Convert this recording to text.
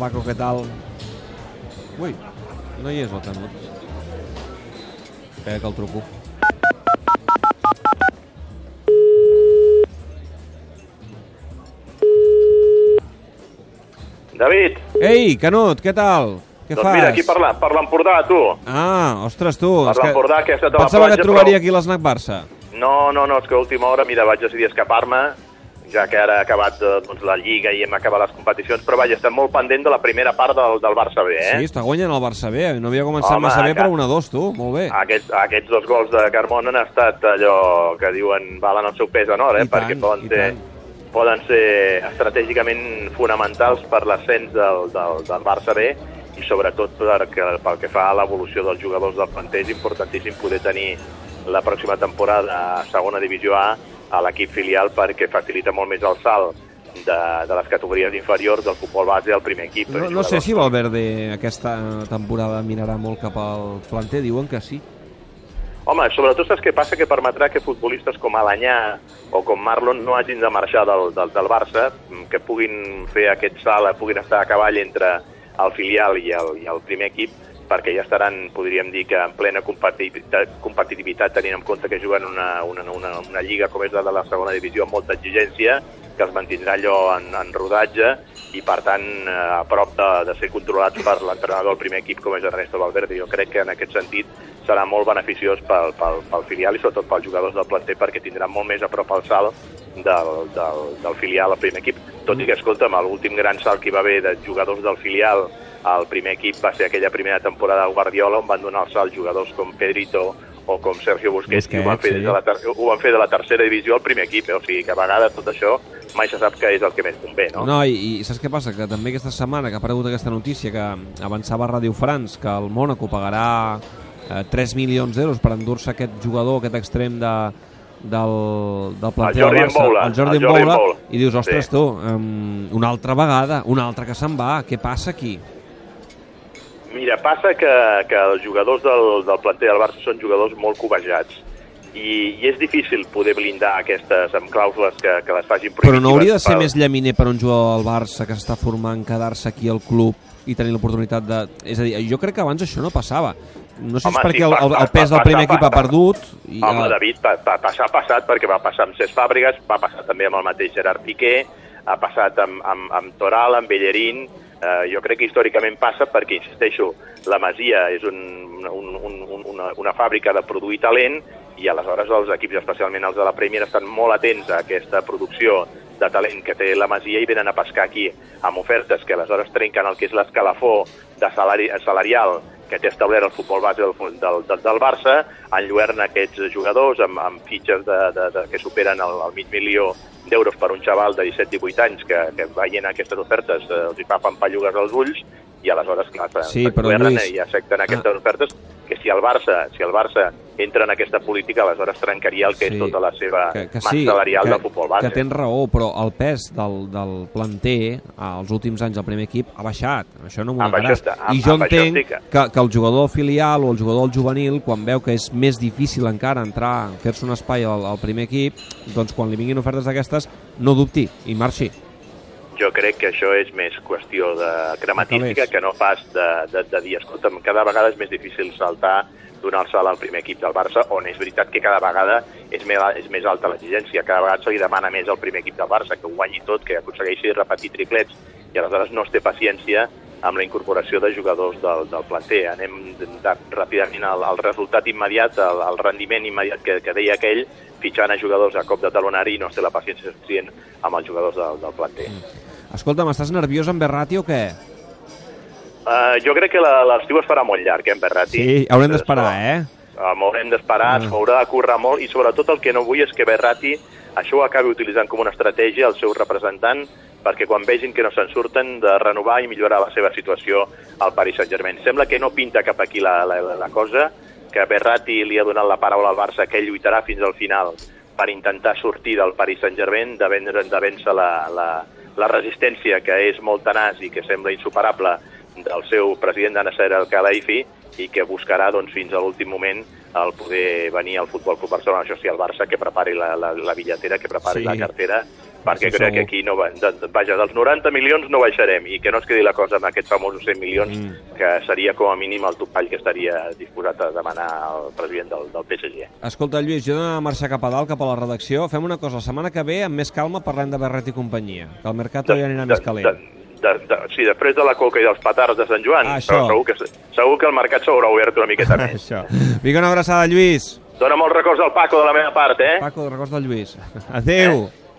Paco, què tal? Ui, no hi és el Canut. Espera que el truco. David, Ei, Canut, què tal? Què doncs fas? mira, aquí per la- per l'Empordà, tu. Ah, ostres, tu. Per és que l'Empordà, aquesta de la Pensava que platja, et trobaria però- aquí a l'Snac Barça. No, no, no, és que a última hora, mira, vaig decidir escapar-me, ja que ara ha acabat eh, doncs, la Lliga i hem acabat les competicions, però vaja, estem molt pendent de la primera part del, del Barça B, eh? Sí, està guanyant el Barça B. No havia començat Home, massa bé, però 1-2, tu. Molt bé. Aquests, aquests dos gols de Carmona han estat allò que diuen valen el seu pes en or, eh? I tant, perquè poden i ser, tant. poden ser estratègicament fonamentals per l'ascens del, del, del Barça B i sobretot perquè, pel que fa a l'evolució dels jugadors del planter és importantíssim poder tenir la pròxima temporada a segona divisió A a l'equip filial perquè facilita molt més el salt de, de les categories inferiors del futbol base al primer equip. No, no sé si Valverde aquesta temporada mirarà molt cap al planter. Diuen que sí. Home, sobretot saps què passa? Que permetrà que futbolistes com Alanyà o com Marlon no hagin de marxar del, del, del Barça, que puguin fer aquest salt, puguin estar a cavall entre el filial i el, i el primer equip, perquè ja estaran, podríem dir, que en plena competitivitat, competitivitat tenint en compte que juguen una, una, una, una lliga com és la de la segona divisió amb molta exigència, que els mantindrà allò en, en rodatge i, per tant, eh, a prop de, de ser controlats per l'entrenador del primer equip com és Ernesto Valverde. Jo crec que en aquest sentit serà molt beneficiós pel, pel, pel filial i sobretot pels jugadors del planter perquè tindran molt més a prop el salt del, del, del filial al primer equip. Tot i que, escolta'm, l'últim gran salt que hi va haver de jugadors del filial al primer equip va ser aquella primera temporada del Guardiola on van donar el salt jugadors com Pedrito o com Sergio Busquets, Busquets, i ho van, fer sí. de la ter ho van fer de la tercera divisió al primer equip, eh? o sigui que a vegades tot això mai se sap què és el que més convé, no? No, i, i saps què passa? Que també aquesta setmana que ha aparegut aquesta notícia que avançava Radio France que el Mónaco pagarà eh, 3 milions d'euros per endur-se aquest jugador, aquest extrem de, del, del planter del Barça, Mboula, el Jordi el Jordi Mboula, Mboula. i dius, ostres Sí. tu, um, una altra vegada, una altra que se'n va, què passa aquí? Mira, passa que, que els jugadors del, del planter del Barça són jugadors molt cobejats i, i és difícil poder blindar aquestes amb clàusules que, que les facin Però no hauria de ser pel- més llaminer per un jugador del Barça que s'està formant quedar-se aquí al club i tenir l'oportunitat de... És a dir, jo crec que abans això no passava. No sé Home, si és perquè sí, el, pa- el, el pes del primer equip ha perdut i Home, el- David, pa, pa, passar ha passat perquè va passar amb Cesc Fàbregas, va passar també amb el mateix Gerard Piqué, ha passat amb, amb, amb Toral, amb Bellerín, eh, jo crec que històricament passa perquè, insisteixo, la Masia és un, un, un, un, una, una fàbrica de produir talent i aleshores els equips, especialment els de la Premier, estan molt atents a aquesta producció de talent que té la Masia i venen a pescar aquí amb ofertes que aleshores trenquen el que és l'escalafó de salari, salarial que té establert el futbol base del, del, del, del Barça, enlluerna aquests jugadors amb, amb fitxes de, de, de, que superen el, el mig milió d'euros per un xaval de 17-18 anys que, que veient aquestes ofertes eh, els hi fa pampallugues als ulls i aleshores, clar, Sí, però, Lluís, i accepten aquestes ofertes. que si el Barça si el Barça entra en aquesta política, aleshores trencaria el que Sí, és tota la seva que, que sí, salarial que, del futbol base. que tens raó, però el pes del, del planter als últims anys del primer equip ha baixat, això no m'ho Amb negaràs. amb- I jo això entenc estic. que, que el jugador filial o el jugador juvenil, quan veu que és més difícil encara entrar, fer-se un espai al, al primer equip, doncs quan li vinguin ofertes d'aquestes, no dubti i marxi. Jo crec que això és més qüestió de Calés. que no pas de, de, de dir, escolta'm, cada vegada és més difícil saltar donar el salt al primer equip del Barça, on és veritat que cada vegada és més, és més alta l'exigència, cada vegada se li demana més al primer equip del Barça, que ho guanyi tot, que aconsegueixi repetir triplets, i aleshores no es té paciència amb la incorporació de jugadors del, del planter. Anem de, de, ràpidament al, al resultat immediat, al, al rendiment immediat que, que deia aquell, fitxant a jugadors a cop de talonari i no es té la paciència suficient amb els jugadors del, del planter. Escolta'm, estàs nerviós amb Berrati o què? Uh, jo crec que l'estiu es farà molt llarg, eh, en Berrati. Sí, haurem d'esperar, eh? Uh, M'haurem d'esperar, Ah. s'haurà de currar molt i sobretot el que no vull és que Berrati això ho acabi utilitzant com una estratègia el seu representant perquè quan vegin que no se'n surten de renovar i millorar la seva situació al Paris Saint-Germain. Sembla que no pinta cap aquí la, la, la cosa, que Berrati li ha donat la paraula al Barça que ell lluitarà fins al final per intentar sortir del Paris Saint-Germain, de vèncer, de vèncer la, la, la resistència que és molt tenaç i que sembla insuperable del seu president de Nasser El Khelaifi i que buscarà doncs, fins a l'últim moment el poder venir al Futbol Club Barcelona, això sí, el Barça, que prepari la, la, la bitlletera, que prepari sí. la cartera perquè Sí, crec segur. que aquí no va, de, de, vaja, dels 90 milions no baixarem i que no es quedi la cosa amb aquests famosos 100 milions Mm. que seria com a mínim el topall que estaria disposat a demanar al president del, del PSG. Escolta, Lluís, jo he d'anar a marxar cap a dalt, cap a la redacció. Fem una cosa, la setmana que ve, amb més calma, parlem de Berret i companyia, que el Mercato ja anirà més calent. De, de, de, sí, després de la coca i dels petards de Sant Joan, Ah, això. segur, que, segur que el mercat s'haurà obert una miqueta més. Això. Vinga, una abraçada, Lluís. Dóna molts records al Paco de la meva part, eh? Paco, records del Lluís. Adéu.